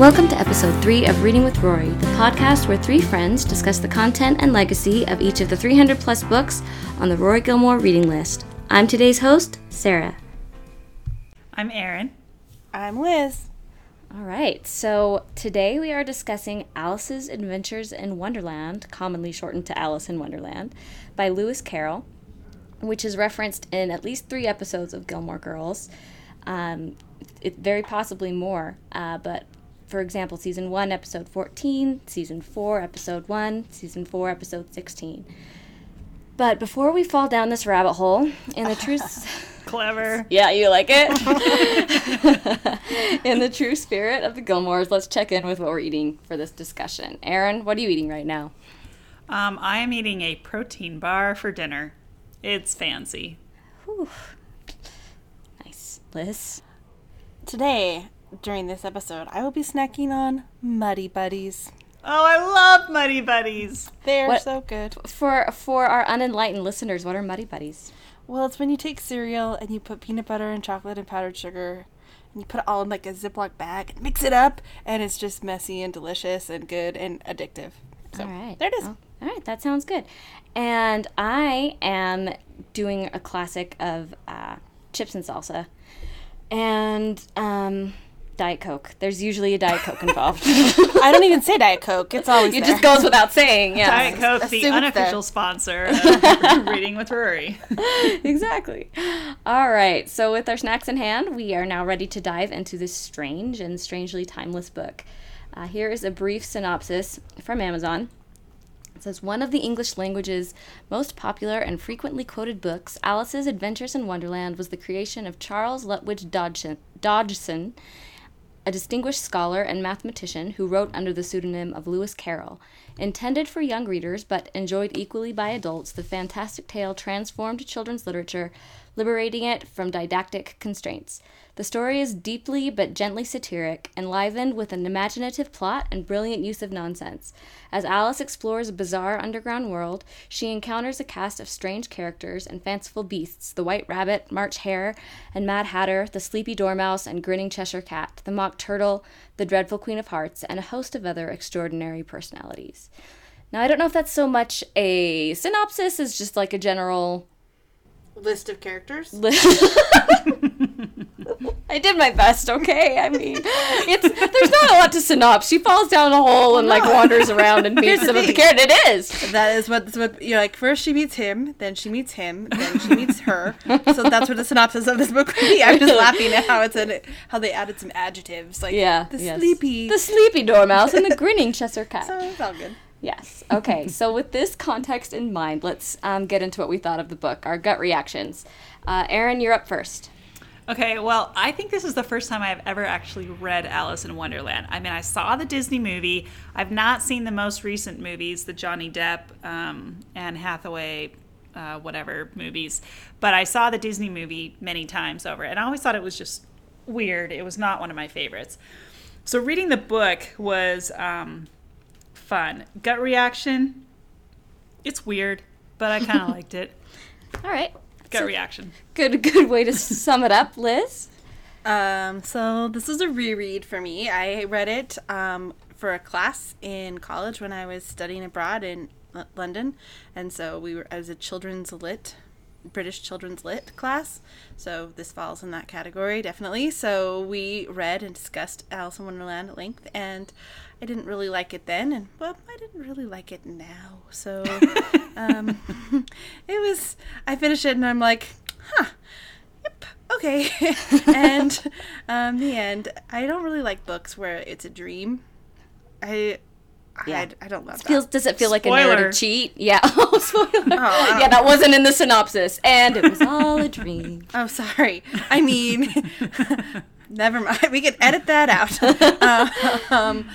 Welcome to episode 3 of Reading with Rory, the podcast where three friends discuss the content and legacy of each of the 300 plus books on the Rory Gilmore reading list. I'm today's host, Sarah. I'm Erin. I'm Liz. All right, so today we are discussing Alice's Adventures in Wonderland, commonly shortened to Alice in Wonderland, by Lewis Carroll, which is referenced in at least three episodes of Gilmore Girls. Um, it, very possibly more, uh, but for example, season 1, episode 14, season 4, episode 1, season 4, episode 16. But before we fall down this rabbit hole, in the truth. Clever. Yeah, you like it? in the true spirit of the Gilmores, let's check in with what we're eating for this discussion. Erin, what are you eating right now? Um, I am eating a protein bar for dinner. It's fancy. Whew. Nice. Liz? Today, during this episode, I will be snacking on Muddy Buddies. Oh, I love Muddy Buddies. They're What- so good. For for our unenlightened listeners, what are Muddy Buddies? Well, it's when you take cereal and you put peanut butter and chocolate and powdered sugar, and you put it all in like a Ziploc bag and mix it up, and it's just messy and delicious and good and addictive. So All right. there it is. Oh, all right, that sounds good. And I am doing a classic of uh, chips and salsa and um, Diet Coke. There's usually a Diet Coke involved. I don't even say Diet Coke. It's always it there. just goes without saying. Yeah. Diet Coke, the assume it's there. unofficial sponsor of Reading with Rory. exactly. All right. So, with our snacks in hand, we are now ready to dive into this strange and strangely timeless book. Uh, here is a brief synopsis from Amazon. It says one of the English language's most popular and frequently quoted books, Alice's Adventures in Wonderland, was the creation of Charles Lutwidge Dodgson, Dodgson a distinguished scholar and mathematician who wrote under the pseudonym of Lewis Carroll. Intended for young readers, but enjoyed equally by adults, the fantastic tale transformed children's literature, liberating it from didactic constraints. The story is deeply but gently satiric, enlivened with an imaginative plot and brilliant use of nonsense. As Alice explores a bizarre underground world, she encounters a cast of strange characters and fanciful beasts the White Rabbit, March Hare, and Mad Hatter, the Sleepy Dormouse and Grinning Cheshire Cat, the Mock Turtle, the Dreadful Queen of Hearts, and a host of other extraordinary personalities. Now, I don't know if that's so much a synopsis as just like a general List of characters. I did my best, okay? I mean, it's there's not a lot to synops. She falls down a hole and like wanders around and meets some of the characters. It is. That is what, what you're like. First, she meets him, then she meets him, then she meets her. So that's what the synopsis of this book would be. I'm just laughing at how it's an, how they added some adjectives like Yeah. the yes. sleepy. The sleepy dormouse and the grinning Cheshire cat. so it's all good. Yes. Okay. so with this context in mind, let's um, get into what we thought of the book, our gut reactions. Uh, Erin, you're up first. Okay, well, I think this is the first time I've ever actually read Alice in Wonderland. I mean, I saw the Disney movie. I've not seen the most recent movies, the Johnny Depp, um, Anne Hathaway, uh, whatever movies, but I saw the Disney movie many times over, and I always thought it was just weird. It was not one of my favorites. So reading the book was um, fun. Gut reaction, it's weird, but I kind of liked it. All right. Gut So- reaction. Good. Good way to sum it up, Liz. Um, so this is a reread for me. I read it um, for a class in college when I was studying abroad in L- London, and so we were. I was a children's lit, British children's lit class. So this falls in that category definitely. So we read and discussed Alice in Wonderland at length, and I didn't really like it then, and well, I didn't really like it now. So um, it was. I finished it, and I'm like, huh yep okay and um the end i don't really like books where it's a dream i Yeah. I, I don't love Feels that does it feel like a Spoiler. narrative cheat? Yeah. Oh, spoiler. I yeah, that wasn't in the synopsis, and it was all a dream. oh sorry i mean never mind we can edit that out um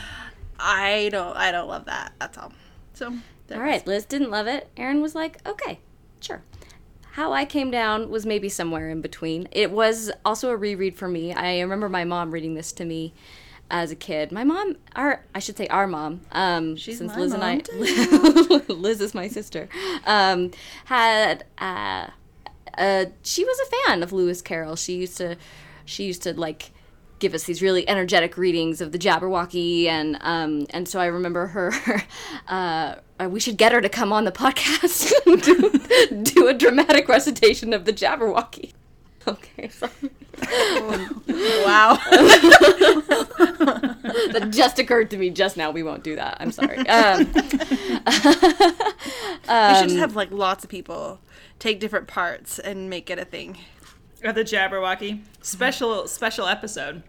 i don't i don't love that that's all so there All it is. Liz didn't love it. Erin was like, okay, sure. How I came down was maybe somewhere in between. It was also a reread for me. I remember my mom reading this to me as a kid. My mom, our I should say our mom, um, since Liz mom, and I, Liz is my sister, um, had uh, uh, she was a fan of Lewis Carroll. She used to, she used to like give us these really energetic readings of the Jabberwocky, and um, and so I remember her. Uh, uh, we should get her to come on the podcast and do, do a dramatic recitation of the Jabberwocky. Okay, sorry. Wow. that just occurred to me just now. We won't do that. I'm sorry. Um, we should just have like lots of people take different parts and make it a thing. Or the Jabberwocky special special episode.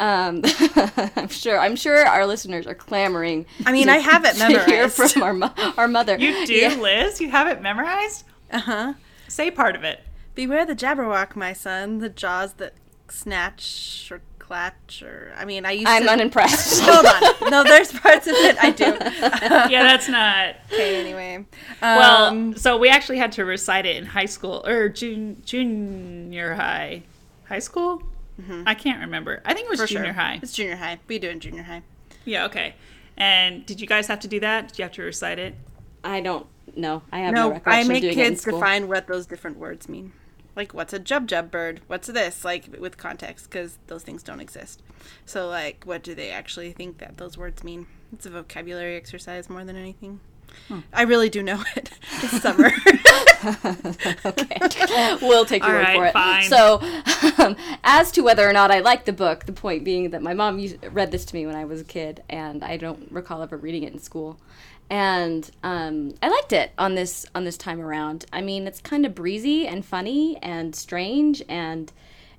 um, I'm sure. I'm sure our listeners are clamoring. I mean, to- I have it to hear memorized. from our mo- our mother. You do, Yeah. Liz? You have it memorized? Uh huh. Say part of it. Beware the Jabberwock, my son. The jaws that snatch or clutch or. I mean, I used I'm to. unimpressed. Hold on. No, there's parts of it I do. Yeah, that's not. okay, anyway. Well, Um, so we actually had to recite it in high school or jun- junior high. High school? I can't remember. I think it was for junior sure. high. It's junior high. We do it in junior high. Yeah, okay. And did you guys have to do that? Did you have to recite it? I don't know. I have no, No, recollection I of make doing it in kids define what those different words mean. Like, what's a jub jub bird? What's this? Like, with context, because those things don't exist. So, like, what do they actually think that those words mean? It's a vocabulary exercise more than anything. Hmm. I really do know it. This summer. okay. we'll take your All word right, for it. fine. So, um, as to whether or not I like the book, the point being that my mom used, read this to me when I was a kid, and I don't recall ever reading it in school. And um, I liked it on this on this time around. I mean, it's kind of breezy and funny and strange, and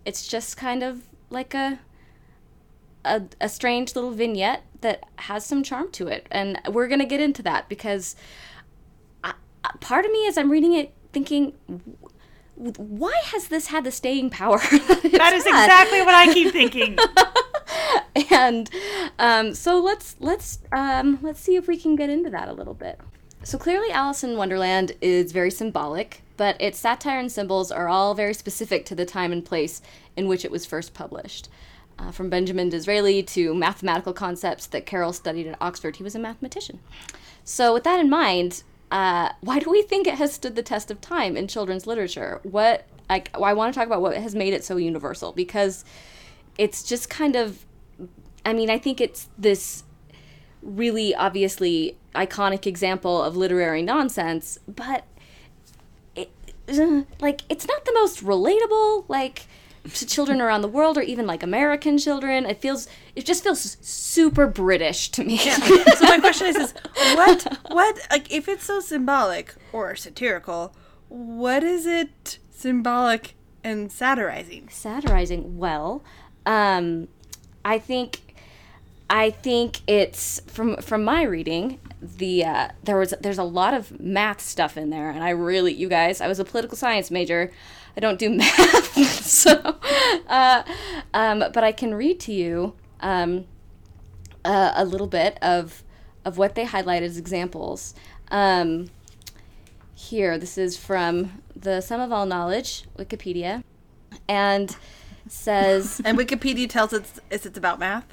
it's just kind of like a a, a strange little vignette that has some charm to it. And we're going to get into that because I, part of me, as I'm reading it, thinking, why has this had the staying power? That is exactly what I keep thinking. and um, so let's let's um, let's see if we can get into that a little bit. So clearly, Alice in Wonderland is very symbolic, but its satire and symbols are all very specific to the time and place in which it was first published. Uh, from Benjamin Disraeli to mathematical concepts that Carroll studied at Oxford, he was a mathematician. So, with that in mind, uh, why do we think it has stood the test of time in children's literature? What I, I want to talk about what has made it so universal because it's just kind of I mean, I think it's this really obviously iconic example of literary nonsense, but it, uh, like it's not the most relatable like to children around the world or even like American children. It feels it just feels super British to me. so my question is, is what what like if it's so symbolic or satirical, what is it symbolic and satirizing? satirizing well um i think i think it's from from my reading the uh there was there's a lot of math stuff in there and i really you guys i was a political science major i don't do math so uh um but i can read to you um uh, a little bit of of what they highlight as examples um here this is from the sum of all knowledge wikipedia and says And Wikipedia tells us it's, it's about math.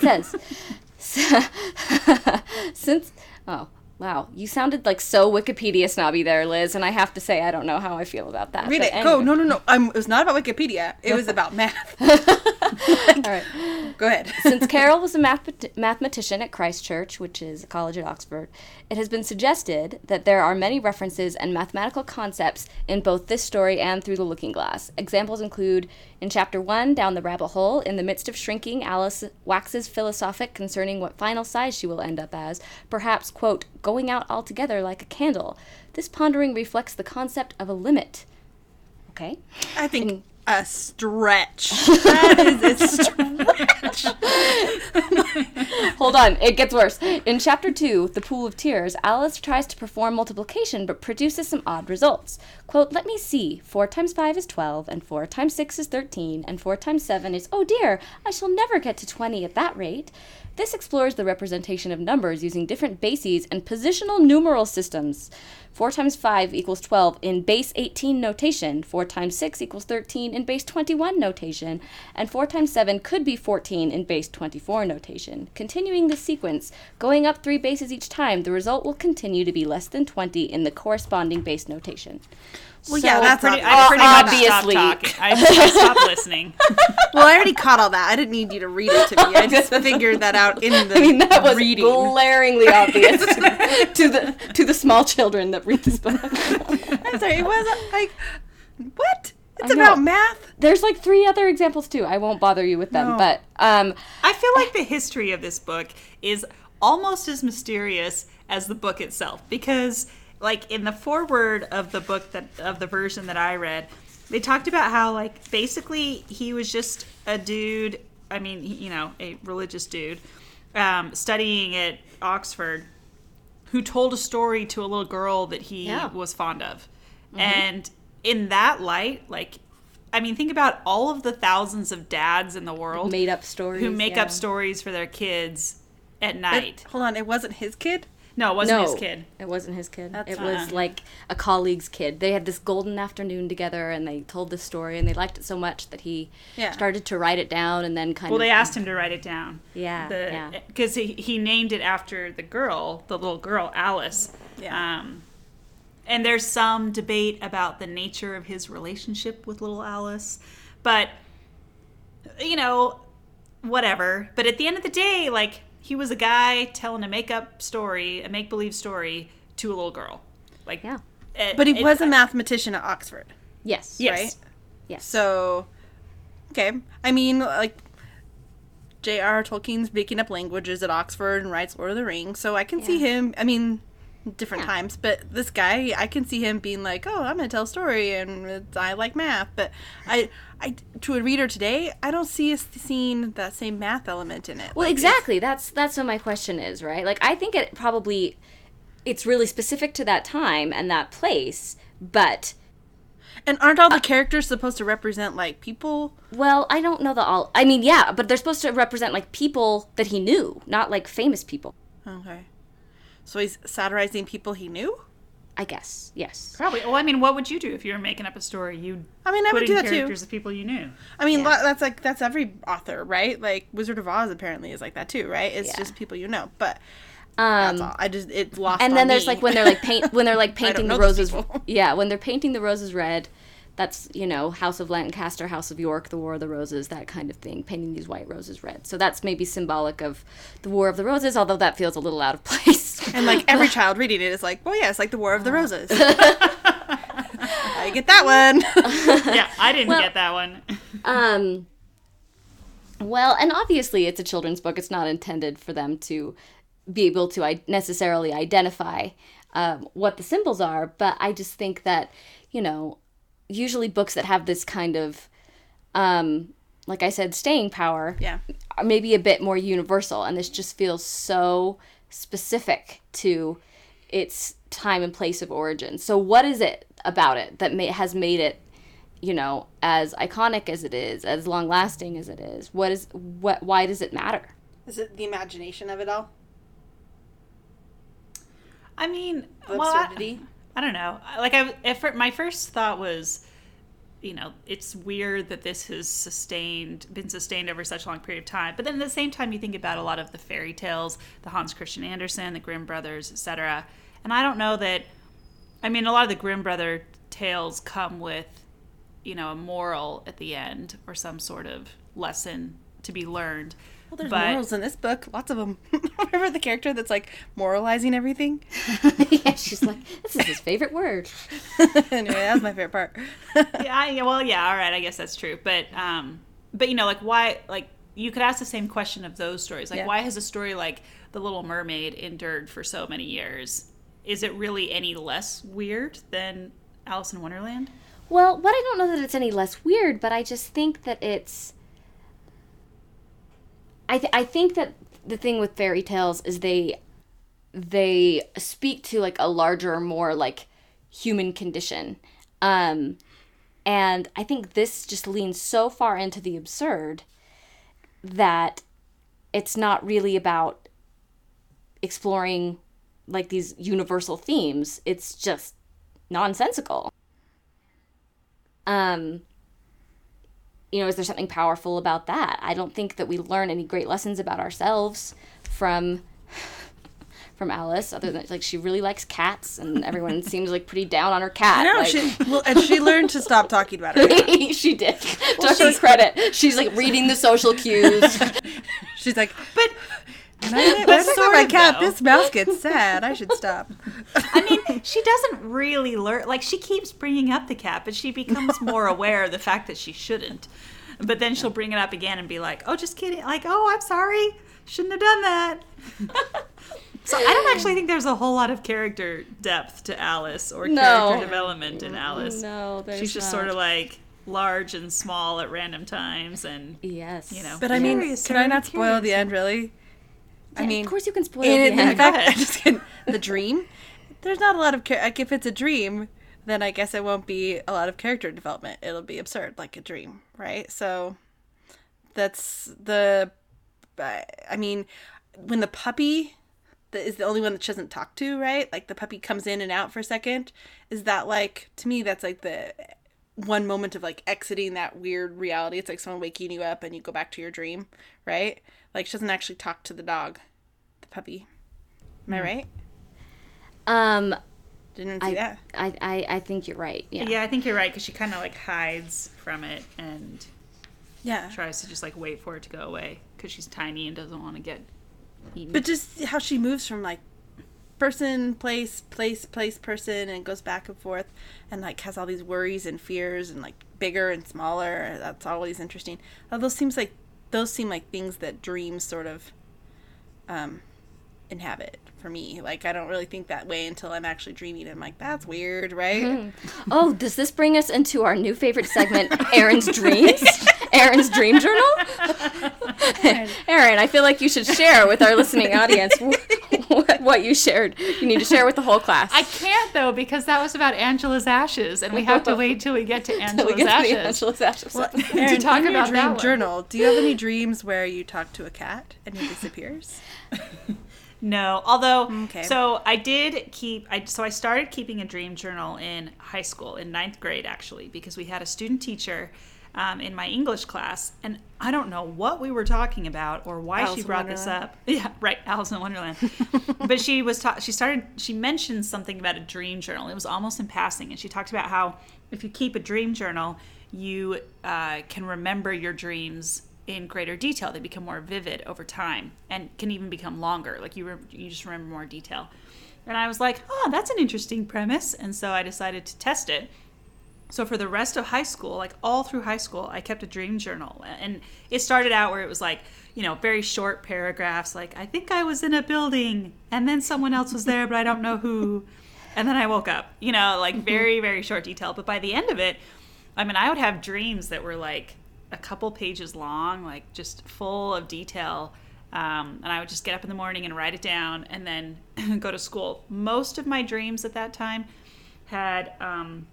Says since oh wow you sounded like so wikipedia snobby there liz and i have to say i don't know how i feel about that Read it. Go. anyway. No, no, no. Um, it was not about Wikipedia. It was about math. all right Go ahead. Since Carroll was a math- mathematician at Christ Church, which is a college at Oxford, it has been suggested that there are many references and mathematical concepts in both this story and Through the Looking Glass. Examples include in Chapter 1, Down the Rabbit Hole, in the midst of shrinking, Alice waxes philosophic concerning what final size she will end up as, perhaps, quote, going out altogether like a candle. This pondering reflects the concept of a limit. Okay. I think a stretch. That is a stretch. Hold on, it gets worse. In chapter 2, The Pool of Tears, Alice tries to perform multiplication but produces some odd results. Quote, Let me see. 4 times 5 is 12, and 4 times 6 is 13, and 4 times 7 is, oh dear, I shall never get to 20 at that rate. This explores the representation of numbers using different bases and positional numeral systems. 4 times 5 equals 12 in base 18 notation. 4 times 6 equals 13 in base 21 notation. And 4 times 7 could be 14 in base 24 notation. Continuing the sequence, going up 3 bases each time, the result will continue to be less than 20 in the corresponding base notation. Well, yeah, that's pretty, obvious. I pretty much obviously. stopped talking. I, I stopped listening. Well, I already caught all that. I didn't need you to read it to me. I just figured that out in the I mean, that was reading. glaringly obvious to, to the to the small children that read this book. I'm sorry, it wasn't like what? It's about math. There's like three other examples too. I won't bother you with them, No. but um, I feel like the history of this book is almost as mysterious as the book itself because like in the foreword of the book that of the version that I read, they talked about how like basically he was just a dude, I mean, you know, a religious dude um, studying at Oxford who told a story to a little girl that he Yeah. was fond of. Mm-hmm. And in that light, like I mean, think about all of the thousands of dads in the world made up stories who make yeah. up stories for their kids at night. hold on, it wasn't his kid. No, it wasn't no, his kid. It wasn't his kid. That's it was like a colleague's kid. They had this golden afternoon together, and they told this story, and they liked it so much that he Yeah. started to write it down, and then kind Well, of Well, they asked him to write it down. Yeah, yeah. Because he, he named it after the girl, the little girl, Alice. Yeah. Um, and there's some debate about the nature of his relationship with little Alice. But, you know, whatever. But at the end of the day, like, he was a guy telling a make up story, a make believe story to a little girl. Like, Yeah. it- But he it- was a mathematician at Oxford. yes, Yes. right? yes. So, okay. I mean, like, J.R. Tolkien's making up languages at Oxford and writes Lord of the Rings. So I can see him, I mean, different Yeah. times, but this guy, I can see him being like, oh, I'm going to tell a story and I like math. But I, I, to a reader today, I don't see us seeing that same math element in it. Well, Like, exactly. That's that's what my question is, right? Like I think it probably it's really specific to that time and that place, but And aren't all the uh, characters supposed to represent, like, people? well, I don't know the all. I mean, yeah, but they're supposed to represent like people that he knew, not like famous people. Okay. So he's satirizing people he knew? I guess. Yes. Probably. Well, I mean, what would you do if you were making up a story? You'd I mean, I would do that too. characters of people you knew. I mean, Yeah. that's like that's every author, right? Like Wizard of Oz apparently is like that too, right? It's Yeah. just people you know. But Um that's all. I just it lost. and on then there's me. like when they're like paint when they're like painting the roses yeah when they're painting the roses red that's you know house of lancaster house of york the war of the roses that kind of thing painting these white roses red so that's maybe symbolic of the war of the roses although that feels a little out of place and like every child reading it is like, well, yeah, it's like the War of the Roses. I get that one. yeah, I didn't Well- get that one. Um, well, and obviously it's a children's book. It's not intended for them to be able to I- necessarily identify um, what the symbols are. But I just think that, you know, usually books that have this kind of, um, like I said, staying power yeah. are maybe a bit more universal. And this just feels so specific to its time and place of origin. So, what is it about it that may- has made it you know, as iconic as it is, as long lasting as it is, what is what why does it matter? Is it the imagination of it all? I mean, The well, absurdity? I, don't know. Like, I, if my first thought was, you know, it's weird that this has sustained, been sustained over such a long period of time. But then at the same time, you think about a lot of the fairy tales, the Hans Christian Andersen, the Grimm brothers, etc. And I don't know that. I mean, a lot of the Grimm brother tales come with, you know, a moral at the end or some sort of lesson to be learned. Well, there's But- morals in this book. Lots of them. Remember the character that's like moralizing everything? yeah, she's like, this is his favorite word. anyway, that's my favorite part. yeah, I, well, yeah, all right, I guess that's true. But, um, but you know, like why, like you could ask the same question of those stories. Like, Yeah. why has a story like The Little Mermaid endured for so many years? Is it really any less weird than Alice in Wonderland? Well, what I don't know that it's any less weird, but I just think that it's. I th- I think that the thing with fairy tales is they they speak to like a larger, more like human condition, um, and I think this just leans so far into the absurd that it's not really about exploring like these universal themes. It's just nonsensical. Um, you know, is there something powerful about that? I don't think that we learn any great lessons about ourselves from from Alice, other than like she really likes cats, and everyone seems like pretty down on her cat. No, like, she well, and she learned to stop talking about it. she did. to her credit, she's like reading the social cues. She's like, But when I, when I But talk sort my of, cat, though. this mouse gets sad. I should stop. I mean, she doesn't really learn. Like, she keeps bringing up the cat, but she becomes more aware of the fact that she shouldn't. But then she'll bring it up again and be like, "Oh, just kidding." Like, "Oh, I'm sorry. Shouldn't have done that." so I don't actually think there's a whole lot of character depth to Alice or No. character development in Alice. No, there's She's just not. sort of like large and small at random times, and yes, you know. But I mean, Curious, can I not spoil the end? Really? I Yeah, mean, of course you can spoil it. the in end. fact, ahead. I'm just kidding. The dream. There's not a lot of char- like if it's a dream, then I guess it won't be a lot of character development. It'll be absurd, like a dream, right? So that's the. I mean, when the puppy that is the only one that she doesn't talk to, right? Like the puppy comes in and out for a second. Is that like to me? That's like the one moment of like exiting that weird reality. It's like someone waking you up and you go back to your dream, right? Like she doesn't actually talk to the dog, the puppy. Am I right? Um, Didn't see I, that. I, I, I think you're right. Yeah. yeah, I think you're right because she kind of like hides from it and Yeah. tries to just like wait for it to go away because she's tiny and doesn't want to get eaten. But just how she moves from like person, place, place, place, person, and goes back and forth, and like has all these worries and fears, and like bigger and smaller. That's always interesting. Although those seems like those seem like things that dreams sort of um, inhabit for me. Like I don't really think that way until I'm actually dreaming. I'm like, that's weird, right? Oh, does this bring us into our new favorite segment, Erin's Dreams? Erin's Dream Journal? Erin, I feel like you should share with our listening audience what, what you shared. You need to share with the whole class. I can't though because that was about Angela's ashes, and we have to wait till we get to Till we Angela's get to ashes. Angela's Ashes Well, episode. Erin, talk in your about dream that one. journal, do you have any dreams where you talk to a cat and he disappears? No, although Okay. so I did keep. I so I started keeping a dream journal in high school in ninth grade actually because we had a student teacher. Um, in my English class, and I don't know what we were talking about or why Alice she brought this up. Yeah, right, Alice in Wonderland. but she was ta- she started she mentioned something about a dream journal. It was almost in passing, and she talked about how if you keep a dream journal, you uh, can remember your dreams in greater detail. They become more vivid over time, and can even become longer. Like you re- you just remember more detail. And I was like, oh, that's an interesting premise, and so I decided to test it. So for the rest of high school, like all through high school, I kept a dream journal. And it started out where it was like, you know, very short paragraphs like I think I was in a building and then someone else was there, but I don't know who. And then I woke up. You know, like very very short detail, but by the end of it, I mean, I would have dreams that were like a couple pages long, like just full of detail. Um, and I would just get up in the morning and write it down and then go to school. Most of my dreams at that time had um,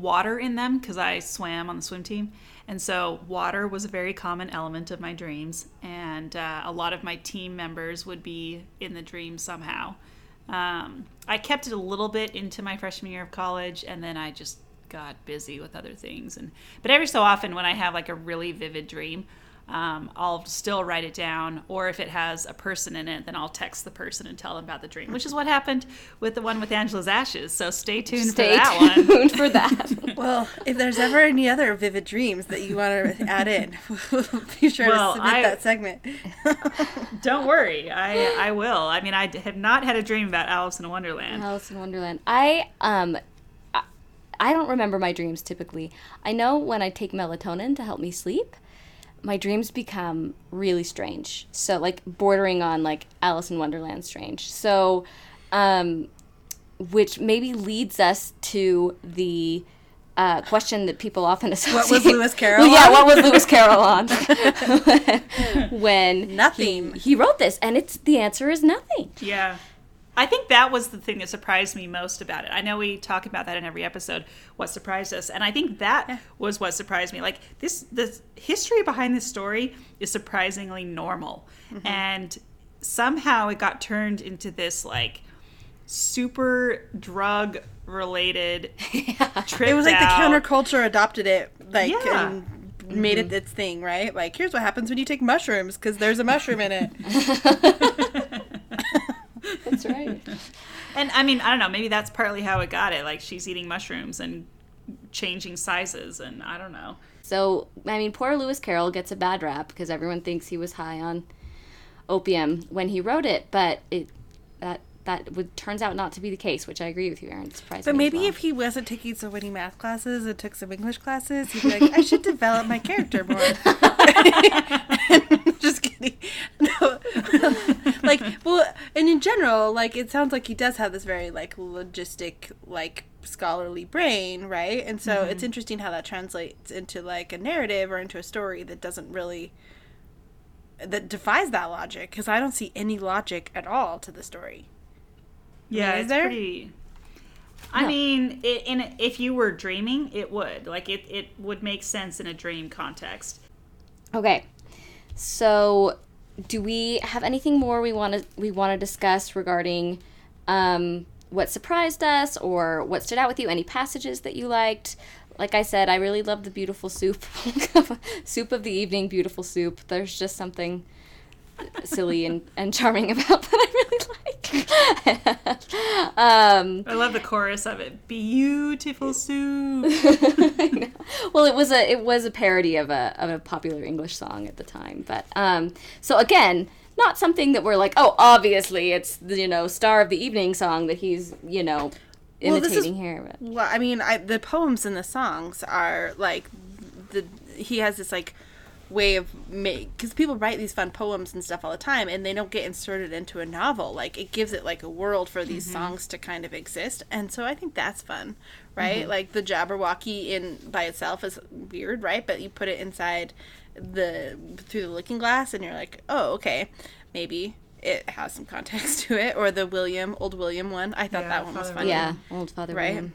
water in them because I swam on the swim team. And so, water was a very common element of my dreams. And uh, a lot of my team members would be in the dream somehow. Um, I kept it a little bit into my freshman year of college, and then I just got busy with other things. And but every so often, when I have like a really vivid dream, um, I'll still write it down. Or if it has a person in it, then I'll text the person and tell them about the dream, which is what happened with the one with Angela's ashes. So stay tuned Stay for that one. tuned for that. Well, if there's ever any other vivid dreams that you want to add in, be sure Well, to submit I- that segment. Don't worry, I I will. I mean, I have not had a dream about Alice in Wonderland. Alice in Wonderland. I um I- I don't remember my dreams typically. I know when I take melatonin to help me sleep, my dreams become really strange. So like bordering on like Alice in Wonderland strange. So um which maybe leads us to the uh, question that people often associate. What was Lewis Carroll yeah, what was Lewis Carroll on? when Nothing. He, he wrote this, and it's the answer is nothing. Yeah. I think that was the thing that surprised me most about it. I know we talk about that in every episode, what surprised us. And I think that was what surprised me. Like this the history behind this story is surprisingly normal. Mm-hmm. And somehow it got turned into this like super drug related trip. It was like the counterculture adopted it, like, Yeah. and made it mm-hmm. its thing, right? Like, here's what happens when you take mushrooms because there's a mushroom in it. And I mean, I don't know, maybe that's partly how it got it. Like she's eating mushrooms and changing sizes, and I don't know. So, I mean, poor Lewis Carroll gets a bad rap because everyone thinks he was high on opium when he wrote it, but it that would turns out not to be the case, which I agree with you, Erin. It's surprising. But maybe if he wasn't taking so many math classes and took some English classes, he'd be like, I should develop my character more. Just kidding. No. like, well, and in general, like, it sounds like he does have this very, like, logistic, like, scholarly brain, right? And so it's mm-hmm. interesting how that translates into, like, a narrative or into a story that doesn't really. that defies that logic, because I don't see any logic at all to the story. Yeah, is it's there? pretty. I No. mean, it, in if you were dreaming, it would like it. It would make sense in a dream context. Okay. So, do we have anything more we want to we want to discuss regarding um, what surprised us or what stood out with you? Any passages that you liked? Like I said, I really love the beautiful soup, soup of the evening, beautiful soup. There's just something silly and, and charming about that I. um, I love the chorus of it. Beautiful soup. Well, it was a it was a parody of a of a popular English song at the time, but um, so again, not something that we're like, oh, obviously it's the you know star of the evening song that he's you know Well, is- imitating here. But. Well, I mean, I, the poems and the songs are like the he has this like way of make because people write these fun poems and stuff all the time and they don't get inserted into a novel. Like it gives it like a world for these mm-hmm. songs to kind of exist and so i think that's fun right? Mm-hmm. Like the jabberwocky in by itself is weird right? But you put it inside the through the looking glass and you're like oh okay maybe it has some context to it. Or the william old william one. I thought Yeah, that one was Father funny. Yeah, old Father Right. William.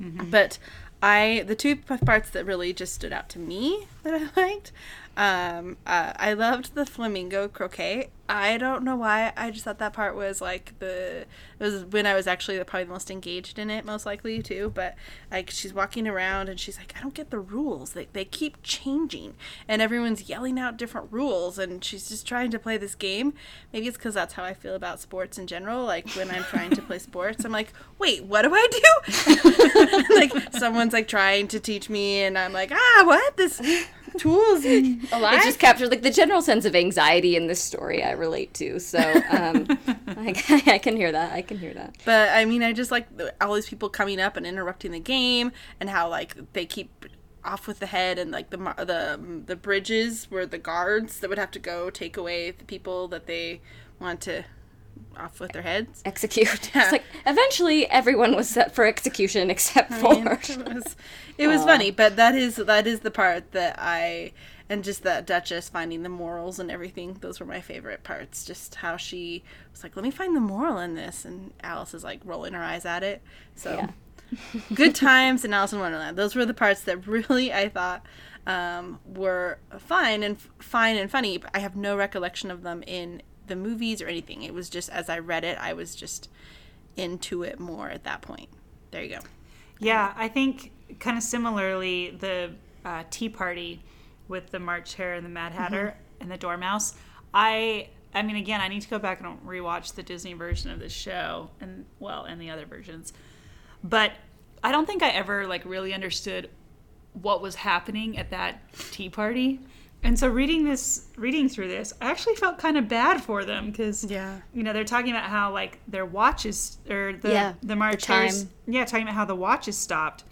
Mm-hmm. but I the two parts that really just stood out to me that I liked. Um, uh, I loved the flamingo croquet. I don't know why. I just thought that part was like the it was when I was actually the, probably the most engaged in it, most likely too. But like she's walking around and she's like, I don't get the rules. They they keep changing, and everyone's yelling out different rules, and she's just trying to play this game. Maybe it's because that's how I feel about sports in general. Like when I'm trying to play sports, I'm like, wait, what do I do? like someone's like trying to teach me, and I'm like, ah, what? This tools alive? It just captures like the general sense of anxiety in this story. I relate to, so um, I, I can hear that. I can hear that. But I mean, I just like all these people coming up and interrupting the game, and how like they keep off with the head, and like the the the bridges were the guards that would have to go take away the people that they want to off with their heads. Execute. Yeah. It's like eventually everyone was set for execution except I mean, for. it was, it was funny, but that is that is the part that I and just that Duchess finding the morals and everything. Those were my favorite parts. Just how she was like, "Let me find the moral in this," and Alice is like rolling her eyes at it. So Yeah. good times in Alice in Wonderland. Those were the parts that really I thought um, were fine and fine and funny. But I have no recollection of them in the movies or anything. It was just as I read it, I was just into it more at that point. There you go. Yeah, I think kind of similarly the uh, Tea Party with the March Hare and the Mad mm-hmm. Hatter and the Dormouse. I I mean again, I need to go back and rewatch the Disney version of this show and well, and the other versions. But I don't think I ever like really understood what was happening at that tea party. And so reading this reading through this, I actually felt kind of bad for them cuz Yeah. you know, they're talking about how like their watches or the Yeah, the the March time. Hares- yeah, talking about how the watches stopped.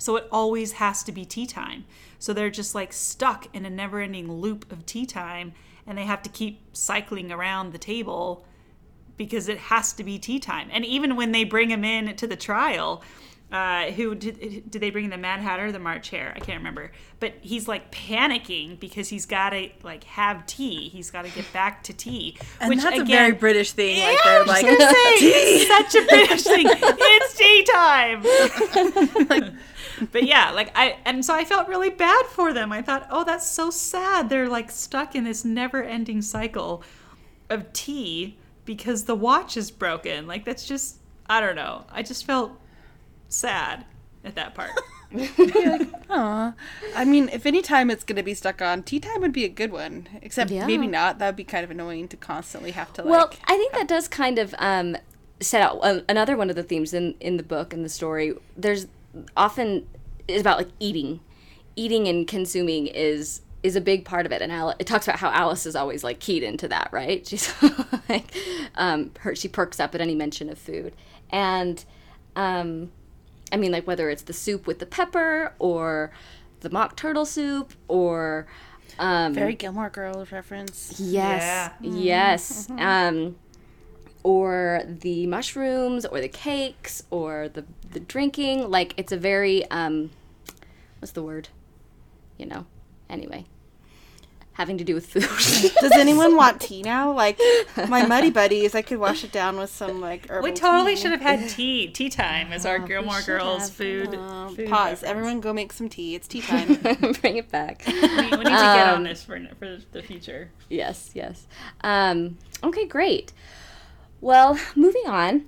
So it always has to be tea time. So they're just like stuck in a never ending loop of tea time and they have to keep cycling around the table because it has to be tea time. And even when they bring him in to the trial, uh, who did, did they bring in the Mad Hatter or the March Hare? I can't remember. But he's like panicking because he's got to like have tea. He's got to get back to tea. And that's a very British thing. like they're Yeah, like, was gonna say, such a British thing. It's tea time. but yeah, like I and so I felt really bad for them. I thought, oh, that's so sad. They're like stuck in this never-ending cycle of tea because the watch is broken. Like that's just I don't know. I just felt sad at that part. Aw. I mean, if any time it's going to be stuck on, tea time would be a good one. Except Yeah. maybe not. That would be kind of annoying to constantly have to like. Well, I think that does kind of um, set out uh, another one of the themes in in the book and the story. There's often is about like eating, eating and consuming is is a big part of it, and Alice, it talks about how Alice is always like keyed into that, right? She's like, um, her she perks up at any mention of food, and um, I mean, like whether it's the soup with the pepper or the mock turtle soup or um, very Gilmore Girls reference. Yes. Yes. Um, or the mushrooms, or the cakes, or the the drinking. Like it's a very um, what's the word? You know. Anyway, having to do with food. Does anyone want tea now? Like my muddy buddies, I could wash it down with some like herbal We totally tea. should have had tea, tea time as our Gilmore Girls have. food. Um, food pause. reference. Everyone, go make some tea. It's tea time. Bring it back. We, we need to get Um, on this for for the future. Yes, yes. Um, okay, great. Well, moving on.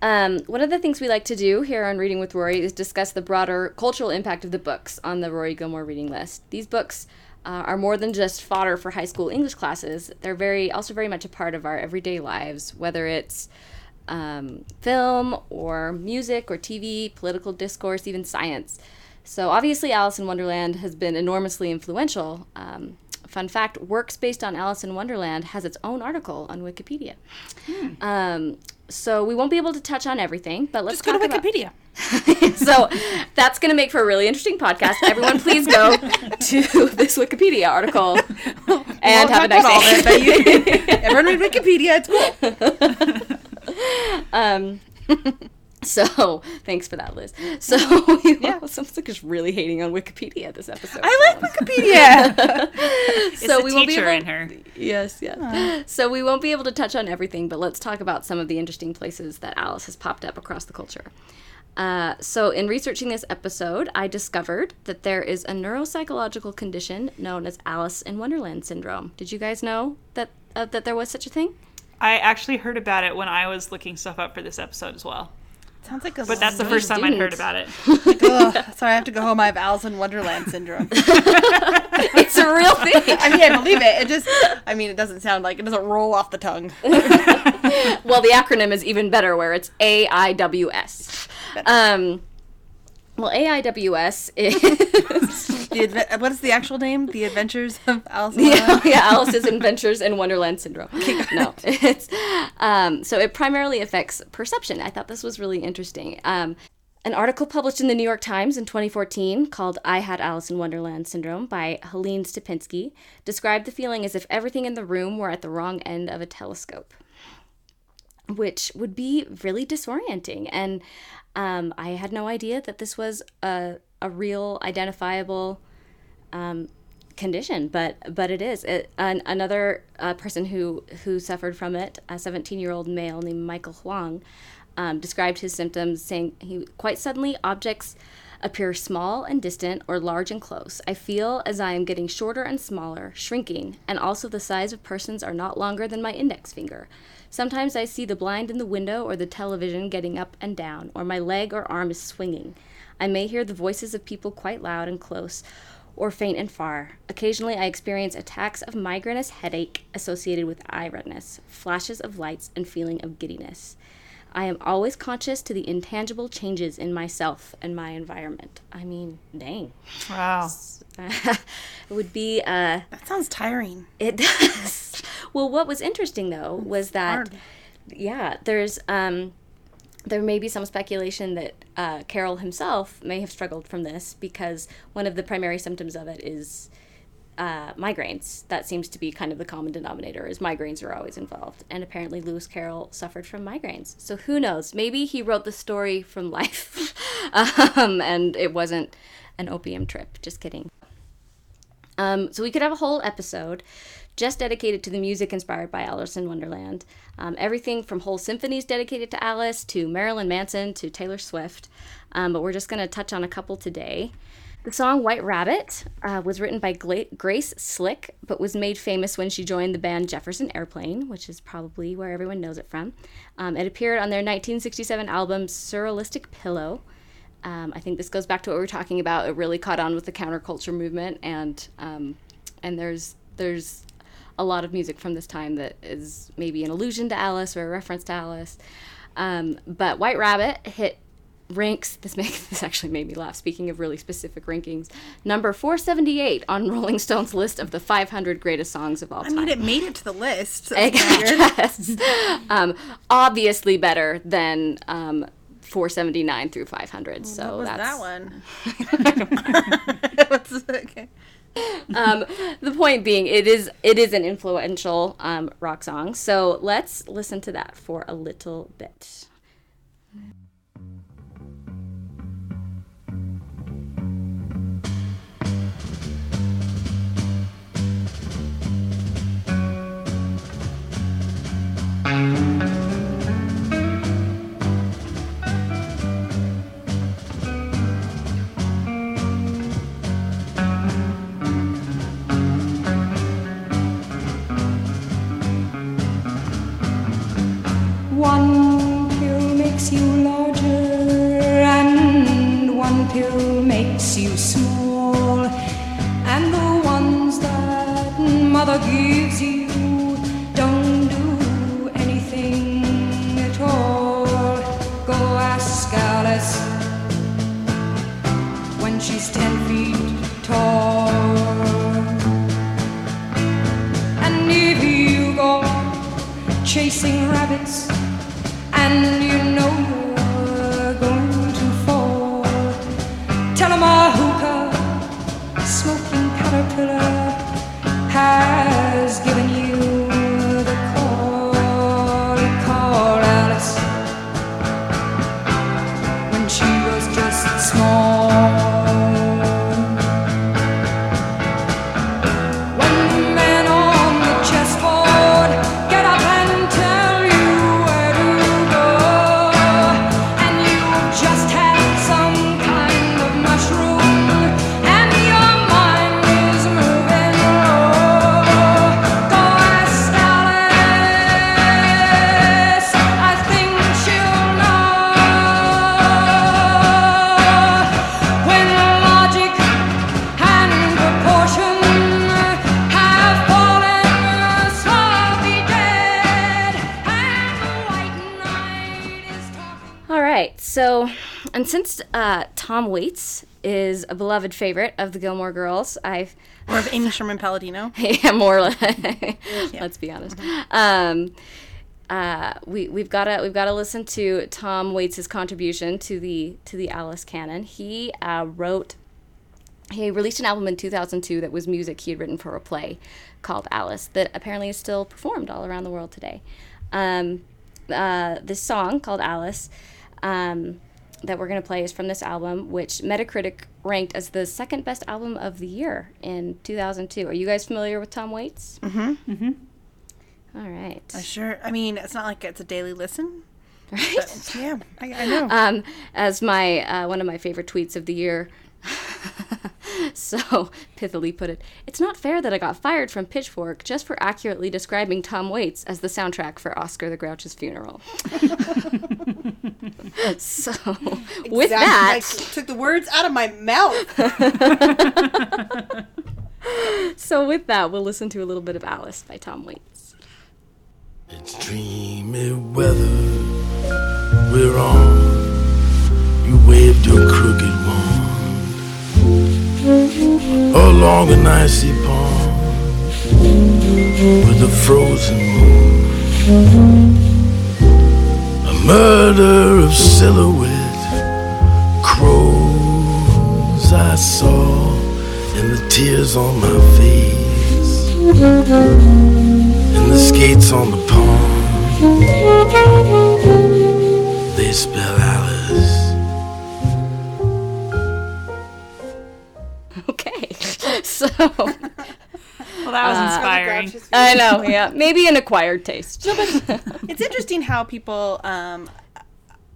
Um, one of the things we like to do here on Reading with Rory is discuss the broader cultural impact of the books on the Rory Gilmore reading list. These books uh, are more than just fodder for high school English classes. They're very, also very much a part of our everyday lives, whether it's um, film or music or TV, political discourse, even science. So obviously, Alice in Wonderland has been enormously influential. Um, fun fact: works based on Alice in Wonderland has its own article on Wikipedia. Um, so we won't be able to touch on everything, but let's Just go to talk about- Wikipedia. so that's going to make for a really interesting podcast. Everyone, please go to this Wikipedia article and won't have a nice day. it, but you- Everyone read Wikipedia. It's cool. Um, so thanks for that, Liz. So we yeah. sounds like just really hating on Wikipedia this episode. I like Wikipedia. It's so the we won't be able- in her. Yes, yes. So we won't be able to touch on everything, but let's talk about some of the interesting places that Alice has popped up across the culture. Uh, so, in researching this episode, I discovered that there is a neuropsychological condition known as Alice in Wonderland syndrome. Did you guys know that uh, that there was such a thing? I actually heard about it when I was looking stuff up for this episode as well. Sounds like a. But that's the No, first you time I'd heard about it. Ugh, sorry, I have to go home. I have Alice in Wonderland syndrome. It's a real thing. I mean, I believe it. It just, I mean, it doesn't sound like it doesn't roll off the tongue. well, the acronym is even better, where it's AIWS. Um, well, AIWS is The adve- what is the actual name? The Adventures of Alice. yeah, yeah, Alice's Adventures in Wonderland syndrome. no, it's um, so it primarily affects perception. I thought this was really interesting. Um, an article published in the New York Times in 2014 called "I Had Alice in Wonderland Syndrome" by Helene Stupinski described the feeling as if everything in the room were at the wrong end of a telescope, which would be really disorienting. And um, I had no idea that this was a a real identifiable condition, but but it is. It, an, another uh, person who who suffered from it, a 17 year old male named Michael Huang, um, described his symptoms, saying he quite suddenly objects appear small and distant or large and close. I feel as I am getting shorter and smaller, shrinking, and also the size of persons are not longer than my index finger. Sometimes I see the blind in the window or the television getting up and down, or my leg or arm is swinging. I may hear the voices of people quite loud and close, or faint and far. Occasionally, I experience attacks of migrainous headache associated with eye redness, flashes of lights, and feeling of giddiness. I am always conscious to the intangible changes in myself and my environment. I mean, dang. Wow. it would be, uh, That sounds tiring. it does. well, what was interesting though was that, hard. yeah, there's, um, there may be some speculation that uh, Carroll himself may have struggled from this because one of the primary symptoms of it is uh, migraines. That seems to be kind of the common denominator. Is migraines are always involved, and apparently Lewis Carroll suffered from migraines. So who knows? Maybe he wrote the story from life, um, and it wasn't an opium trip. Just kidding. Um, so we could have a whole episode just dedicated to the music inspired by Alice in Wonderland. Um, everything from whole symphonies dedicated to Alice to Marilyn Manson to Taylor Swift. Um, but we're just going to touch on a couple today. The song White Rabbit uh, was written by Gla- Grace Slick, but was made famous when she joined the band Jefferson Airplane, which is probably where everyone knows it from. Um, it appeared on their 1967 album Surrealistic Pillow. Um, I think this goes back to what we were talking about. It really caught on with the counterculture movement, and um, and there's there's a lot of music from this time that is maybe an allusion to Alice or a reference to Alice. Um, but White Rabbit hit ranks this makes this actually made me laugh speaking of really specific rankings number 478 on rolling stone's list of the 500 greatest songs of all time I mean, it made it to the list. so guess. um, obviously better than um, 479 through 500 so what was that's that one? Okay? um, the point being it is it is an influential um, rock song so let's listen to that for a little bit mother gives you tom waits is a beloved favorite of the gilmore girls i've Or of Amy Sherman Palladino. yeah, more. like- Let's be honest. Um, uh, we we've got to we've got to listen to Tom Waits' contribution to the to the Alice canon. He uh, wrote. He released an album in 2002 that was music he had written for a play called Alice that apparently is still performed all around the world today. Um, uh, this song called Alice um, that we're going to play is from this album, which Metacritic ranked as the second best album of the year in 2002. Are you guys familiar with Tom Waits? Mm-hmm. Mm-hmm. All right. I sure. I mean, it's not like it's a daily listen. Right. But yeah, I, I know. um, as my uh, one of my favorite tweets of the year. so pithily put it, it's not fair that I got fired from Pitchfork just for accurately describing Tom Waits as the soundtrack for Oscar the Grouch's funeral. so with that, I took the words out of my mouth. so with that, we'll listen to a little bit of Alice by Tom Waits. It's dreamy weather we're on. You waved your crooked wand along an icy pond with a frozen moon. A murder of silhouette crows I saw and the tears on my face and the skates on the pond. They spell Alice. So Well, that was Uh, inspiring. I know, yeah, maybe an acquired taste. it's interesting how people um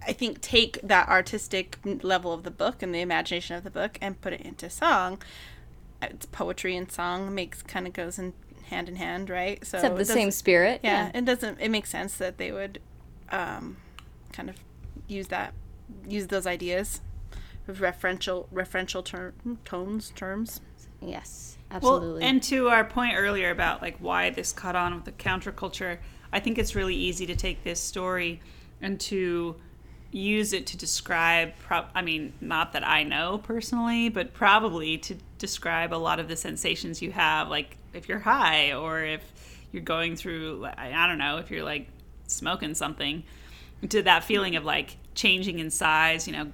I think take that artistic level of the book and the imagination of the book and put it into song. It's poetry and song makes kind of goes in hand in hand, right? So It's of the it same spirit. Yeah, it doesn't. It makes sense that they would um, kind of use that, use those ideas, of referential referential term, tones terms. Yes, Well, absolutely. and to our point earlier about like why this caught on with the counterculture, I think it's really easy to take this story and to use it to describe. Pro- I mean, not that I know personally, but probably to describe a lot of the sensations you have, like if you're high or if you're going through. I don't know if you're like smoking something, to that feeling of like changing in size. You know,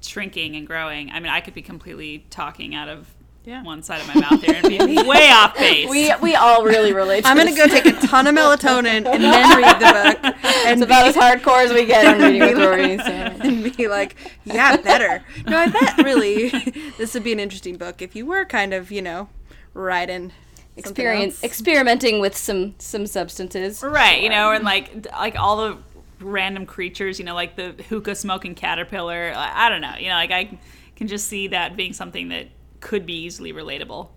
shrinking and growing. I mean, I could be completely talking out of Yeah. one side of my mouth here and be way off base. we we all really relate. To I'm gonna this. go take a ton of melatonin and then read the book and It's about as hardcore as we get on reading with Rory. So. and be like, yeah, better. No, I bet really this would be an interesting book if you were kind of, you know, writing something Experience else. experimenting with some some substances. right, you know, and like like all the random creatures, you know, like the hookah smoking caterpillar. I, I don't know, you know, like I can just see that being something that could be easily relatable.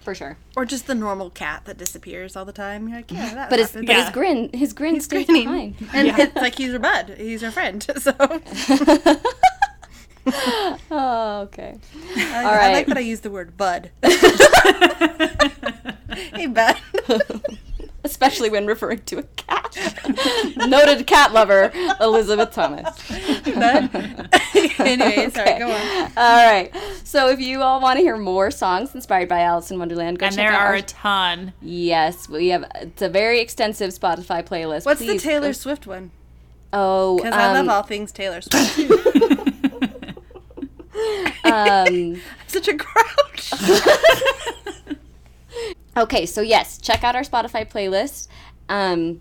For sure. or just the normal cat that disappears all the time. You're like, yeah, that But his happens. but his grin his grin He's stays grinning. behind. and it's like he's her bud, he's her friend. So Oh, okay. I, All I like that I use the word bud. hey, bud. Especially when referring to a cat. Noted cat lover, Elizabeth Thomas. bud. anyway, sorry, go on. All right. So if you all want to hear more songs inspired by Alice in Wonderland, go And check there out are our a ton. Yes, we have. It's a very extensive Spotify playlist. What's the Taylor go- Swift one? Oh, Because I love um, all things Taylor Swift. um, Such a grouch. Okay, so yes, check out our Spotify playlist. Um,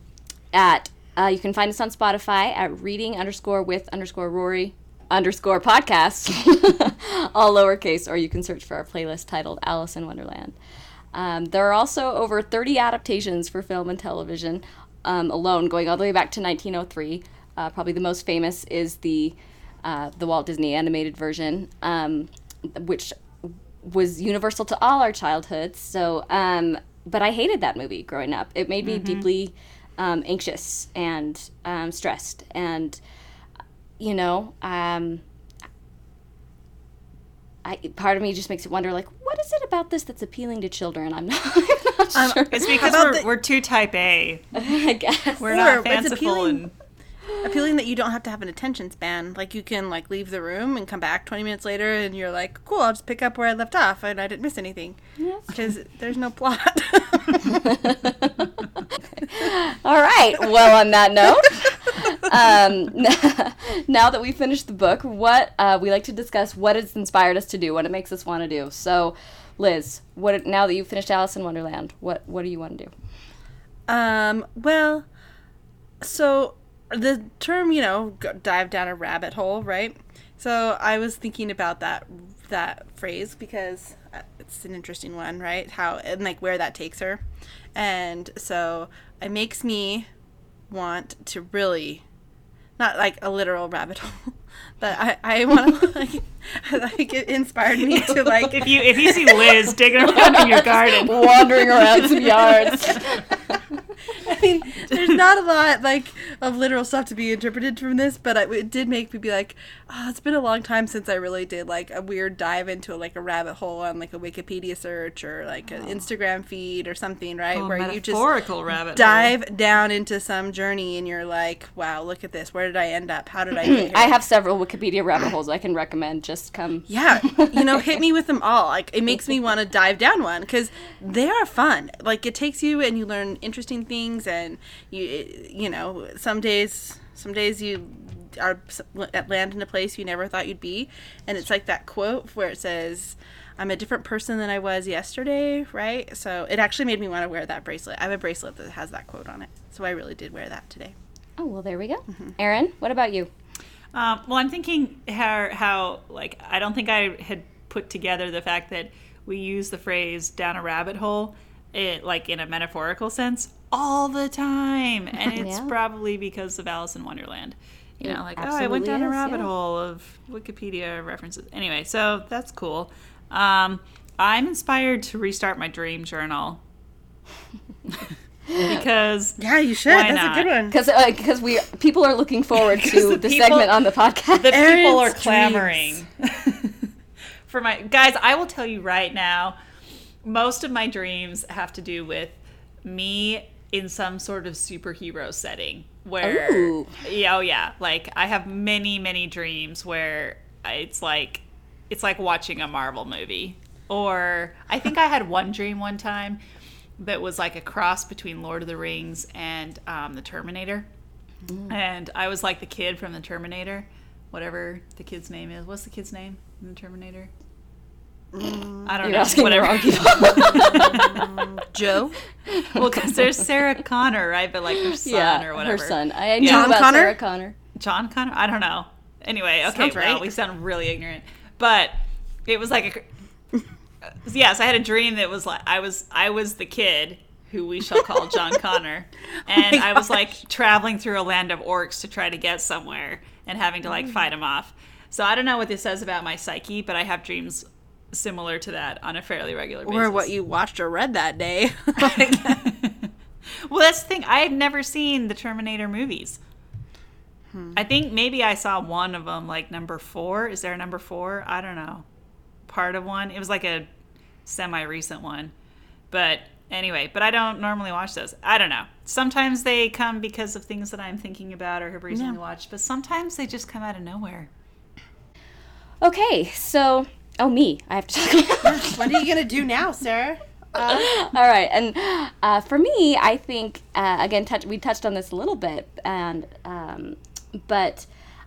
at uh, you can find us on Spotify at reading underscore with underscore Rory underscore podcast, all lowercase, or you can search for our playlist titled Alice in Wonderland. Um, there are also over 30 adaptations for film and television um, alone, going all the way back to 1903. Uh, probably the most famous is the uh, the Walt Disney animated version, um, which was universal to all our childhoods. So, um, but I hated that movie growing up. It made me deeply um, anxious and um, stressed, and you know, um, I part of me just makes it wonder, like, what is it about this that's appealing to children? I'm not, I'm not sure. It's because we're, the- we're too type A. I guess. We're Or not it's fanciful appealing- and Appealing that you don't have to have an attention span. Like you can like leave the room and come back 20 minutes later and you're like, cool, I'll just pick up where I left off and I didn't miss anything. Because there's no plot. All right. Well, on that note, um, now that we finished the book, what uh, we like to discuss what it's inspired us to do, what it makes us want to do. So, Liz, what now that you've finished Alice in Wonderland, what what do you want to do? Um, well, so the term, you know, dive down a rabbit hole, right? So I was thinking about that that phrase because uh, it's an interesting one, right? How and like where that takes her, and so it makes me want to really, not like a literal rabbit hole, but I I want to like like it inspired me to like if you if you see Liz digging around in your garden, Wandering around some yards. I mean, there's not a lot like of literal stuff to be interpreted from this, but I, it did make me be like, oh, it's been a long time since I really did like a weird dive into like a rabbit hole on like a Wikipedia search or like an oh. Instagram feed or something, right? Oh, Where you just metaphorical rabbit hole. dive down into some journey and you're like, wow, look at this. Where did I end up? How did I get here? I have several Wikipedia rabbit holes I can recommend. Just come. Yeah, you know, hit me with them all. Like it makes me want to dive down one because they are fun. Like it takes you and you learn interesting things, and you you know some days some days you are land in a place you never thought you'd be, and it's like that quote where it says. I'm a different person than I was yesterday, right? So it actually made me want to wear that bracelet. I have a bracelet that has that quote on it. So I really did wear that today. Oh well, there we go. Erin, what about you? Um, well, I'm thinking how how like I don't think I had put together the fact that we use the phrase "down a rabbit hole," it like in a metaphorical sense all the time, and it's Yeah. probably because of Alice in Wonderland. You It know, like, oh, I went absolutely down a rabbit yeah. hole of Wikipedia references. Anyway, so that's cool. Um, I'm inspired to restart my dream journal because Yeah, you should. That's not? a good one. Because because we people are looking forward to the the, people- segment on the podcast. the people are clamoring for my guys. I will tell you right now, most of my dreams have to do with me in some sort of superhero setting. Where, Ooh. yeah, oh yeah, like I have many, many dreams where it's like, it's like watching a Marvel movie. Or I think I had one dream one time that was like a cross between Lord of the Rings and um, the Terminator. And I was like the kid from the Terminator, whatever the kid's name is. What's the kid's name in the Terminator? I don't You're know. asking the whatever. wrong people. Joe. well, because there's Sarah Connor, right? But like her son yeah, or whatever. her son. I knew John about Connor? Sarah Connor. John Connor? I don't know. Anyway, okay, Sounds well, right. we sound really ignorant. But it was like a Yes, I had a dream that was like I was I was the kid who we shall call John Connor. Oh and I was like traveling through a land of orcs to try to get somewhere and having to like mm. fight them off. So I don't know what this says about my psyche, but I have dreams similar to that on a fairly regular basis. Or what you watched or read that day. Well, that's the thing. I had never seen the Terminator movies. Hmm. I think maybe I saw one of them, like number four. Is there a number four? I don't know. Part of one. It was like a semi recent one. But anyway, but I don't normally watch those. I don't know. Sometimes they come because of things that I'm thinking about or have recently watched, but sometimes they just come out of nowhere. Okay, so oh me, I have to talk about. what are you gonna do now, Sarah? All right, and uh, for me, I think uh, again, touch, we touched on this a little bit, and um, but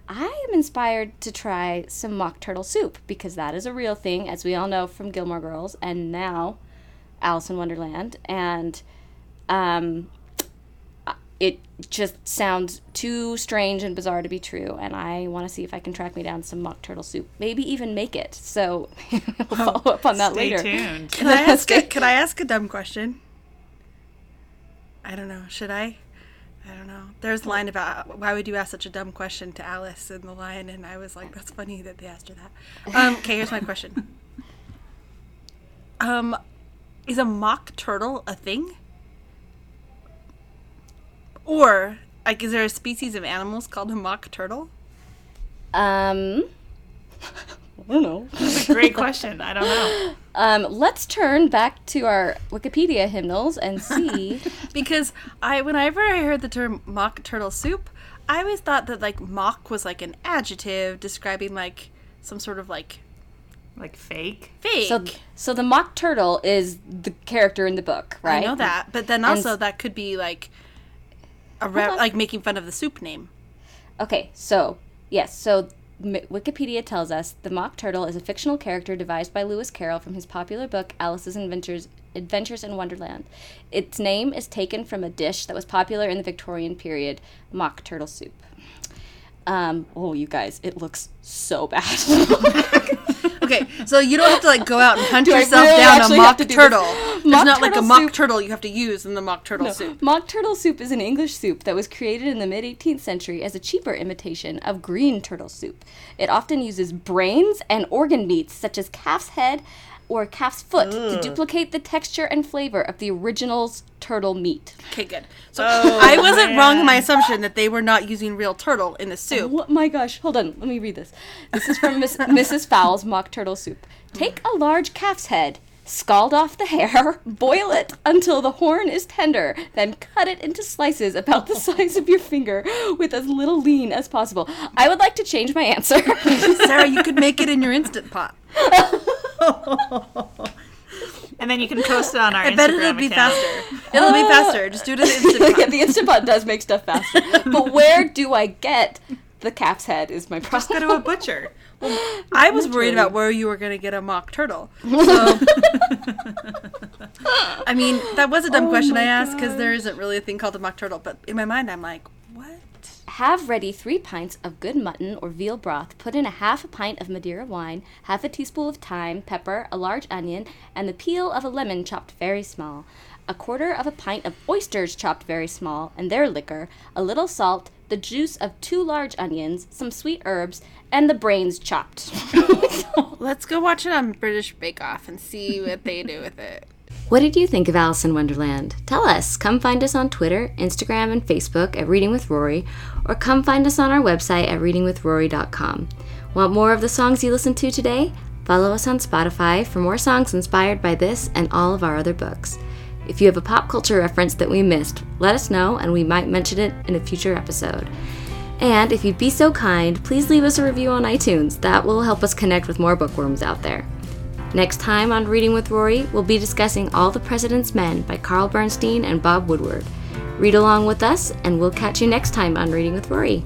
I am inspired to try some mock turtle soup because that is a real thing, as we all know from Gilmore Girls, and now Alice in Wonderland, and um, just sounds too strange and bizarre to be true, and I want to see if I can track me down some mock turtle soup, maybe even make it. So we'll follow up on that Stay later. tuned. Can I ask? A, can I ask a dumb question? I don't know. Should I? I don't know. There's a line about why would you ask such a dumb question to Alice in the Lion, and I was like, that's funny that they asked her that. Um, okay, here's my question. Um, is a mock turtle a thing? Or like, is there a species of animals called a mock turtle? Um, I don't know. Great question. I don't know. Um, let's turn back to our Wikipedia hymnals and see. Because I, whenever I heard the term mock turtle soup, I always thought that like mock was like an adjective describing like some sort of like Like fake. fake. so, so the mock turtle is the character in the book, right? I know that, but then also s- that could be like a re- on. like making fun of the soup name. Okay, so yes, so Wikipedia tells us the mock turtle is a fictional character devised by Lewis Carroll from his popular book Alice's Adventures. Adventures in Wonderland. Its name is taken from a dish that was popular in the Victorian period, mock turtle soup. Um, oh, you guys, it looks so bad. Okay, so you don't have to like go out and hunt I yourself really down a mock do turtle. It's not like a mock soup- turtle you have to use in the mock turtle soup. Mock turtle soup is an English soup that was created in the mid 18th century as a cheaper imitation of green turtle soup. It often uses brains and organ meats such as calf's head or calf's foot to mm. duplicate the texture and flavor of the original's turtle meat. Okay, good. So oh, I wasn't wrong in my assumption that they were not using real turtle in the soup. What my gosh, hold on, let me read this. This is from Miss, Mrs. Fowle's mock turtle soup. Take a large calf's head, scald off the hair, boil it until the horn is tender, then cut it into slices about the size of your finger with as little lean as possible. I would like to change my answer. Sarah, you could make it in your instant pot. And then you can post it on our I Instagram bet it'll be account. faster. It'll be faster. Just do it in the instant pot. yeah, the Instant Pot does make stuff faster. But where do I get the calf's head is my problem. Go to a butcher. I was worried about where you were going to get a mock turtle. So, I mean, that was a dumb oh question I asked because there isn't really a thing called a mock turtle. But in my mind, I'm like, what? Have ready three pints of good mutton or veal broth. Put in a half a pint of Madeira wine, half a teaspoon of thyme, pepper, a large onion, and the peel of a lemon chopped very small. a quarter of a pint of oysters chopped very small, and their liquor, a little salt, the juice of two large onions, some sweet herbs, and the brains chopped. Let's go watch it on British Bake Off and see what they do with it. What did you think of Alice in Wonderland? Tell us. Come find us on Twitter, Instagram, and Facebook at Reading with Rory, or come find us on our website at readingwithrory.com. Want more of the songs you listened to today? Follow us on Spotify for more songs inspired by this and all of our other books. If you have a pop culture reference that we missed, let us know and we might mention it in a future episode. And if you'd be so kind, please leave us a review on iTunes. That will help us connect with more bookworms out there. Next time on Reading with Rory, we'll be discussing All the President's Men by Carl Bernstein and Bob Woodward. Read along with us, and we'll catch you next time on Reading with Rory.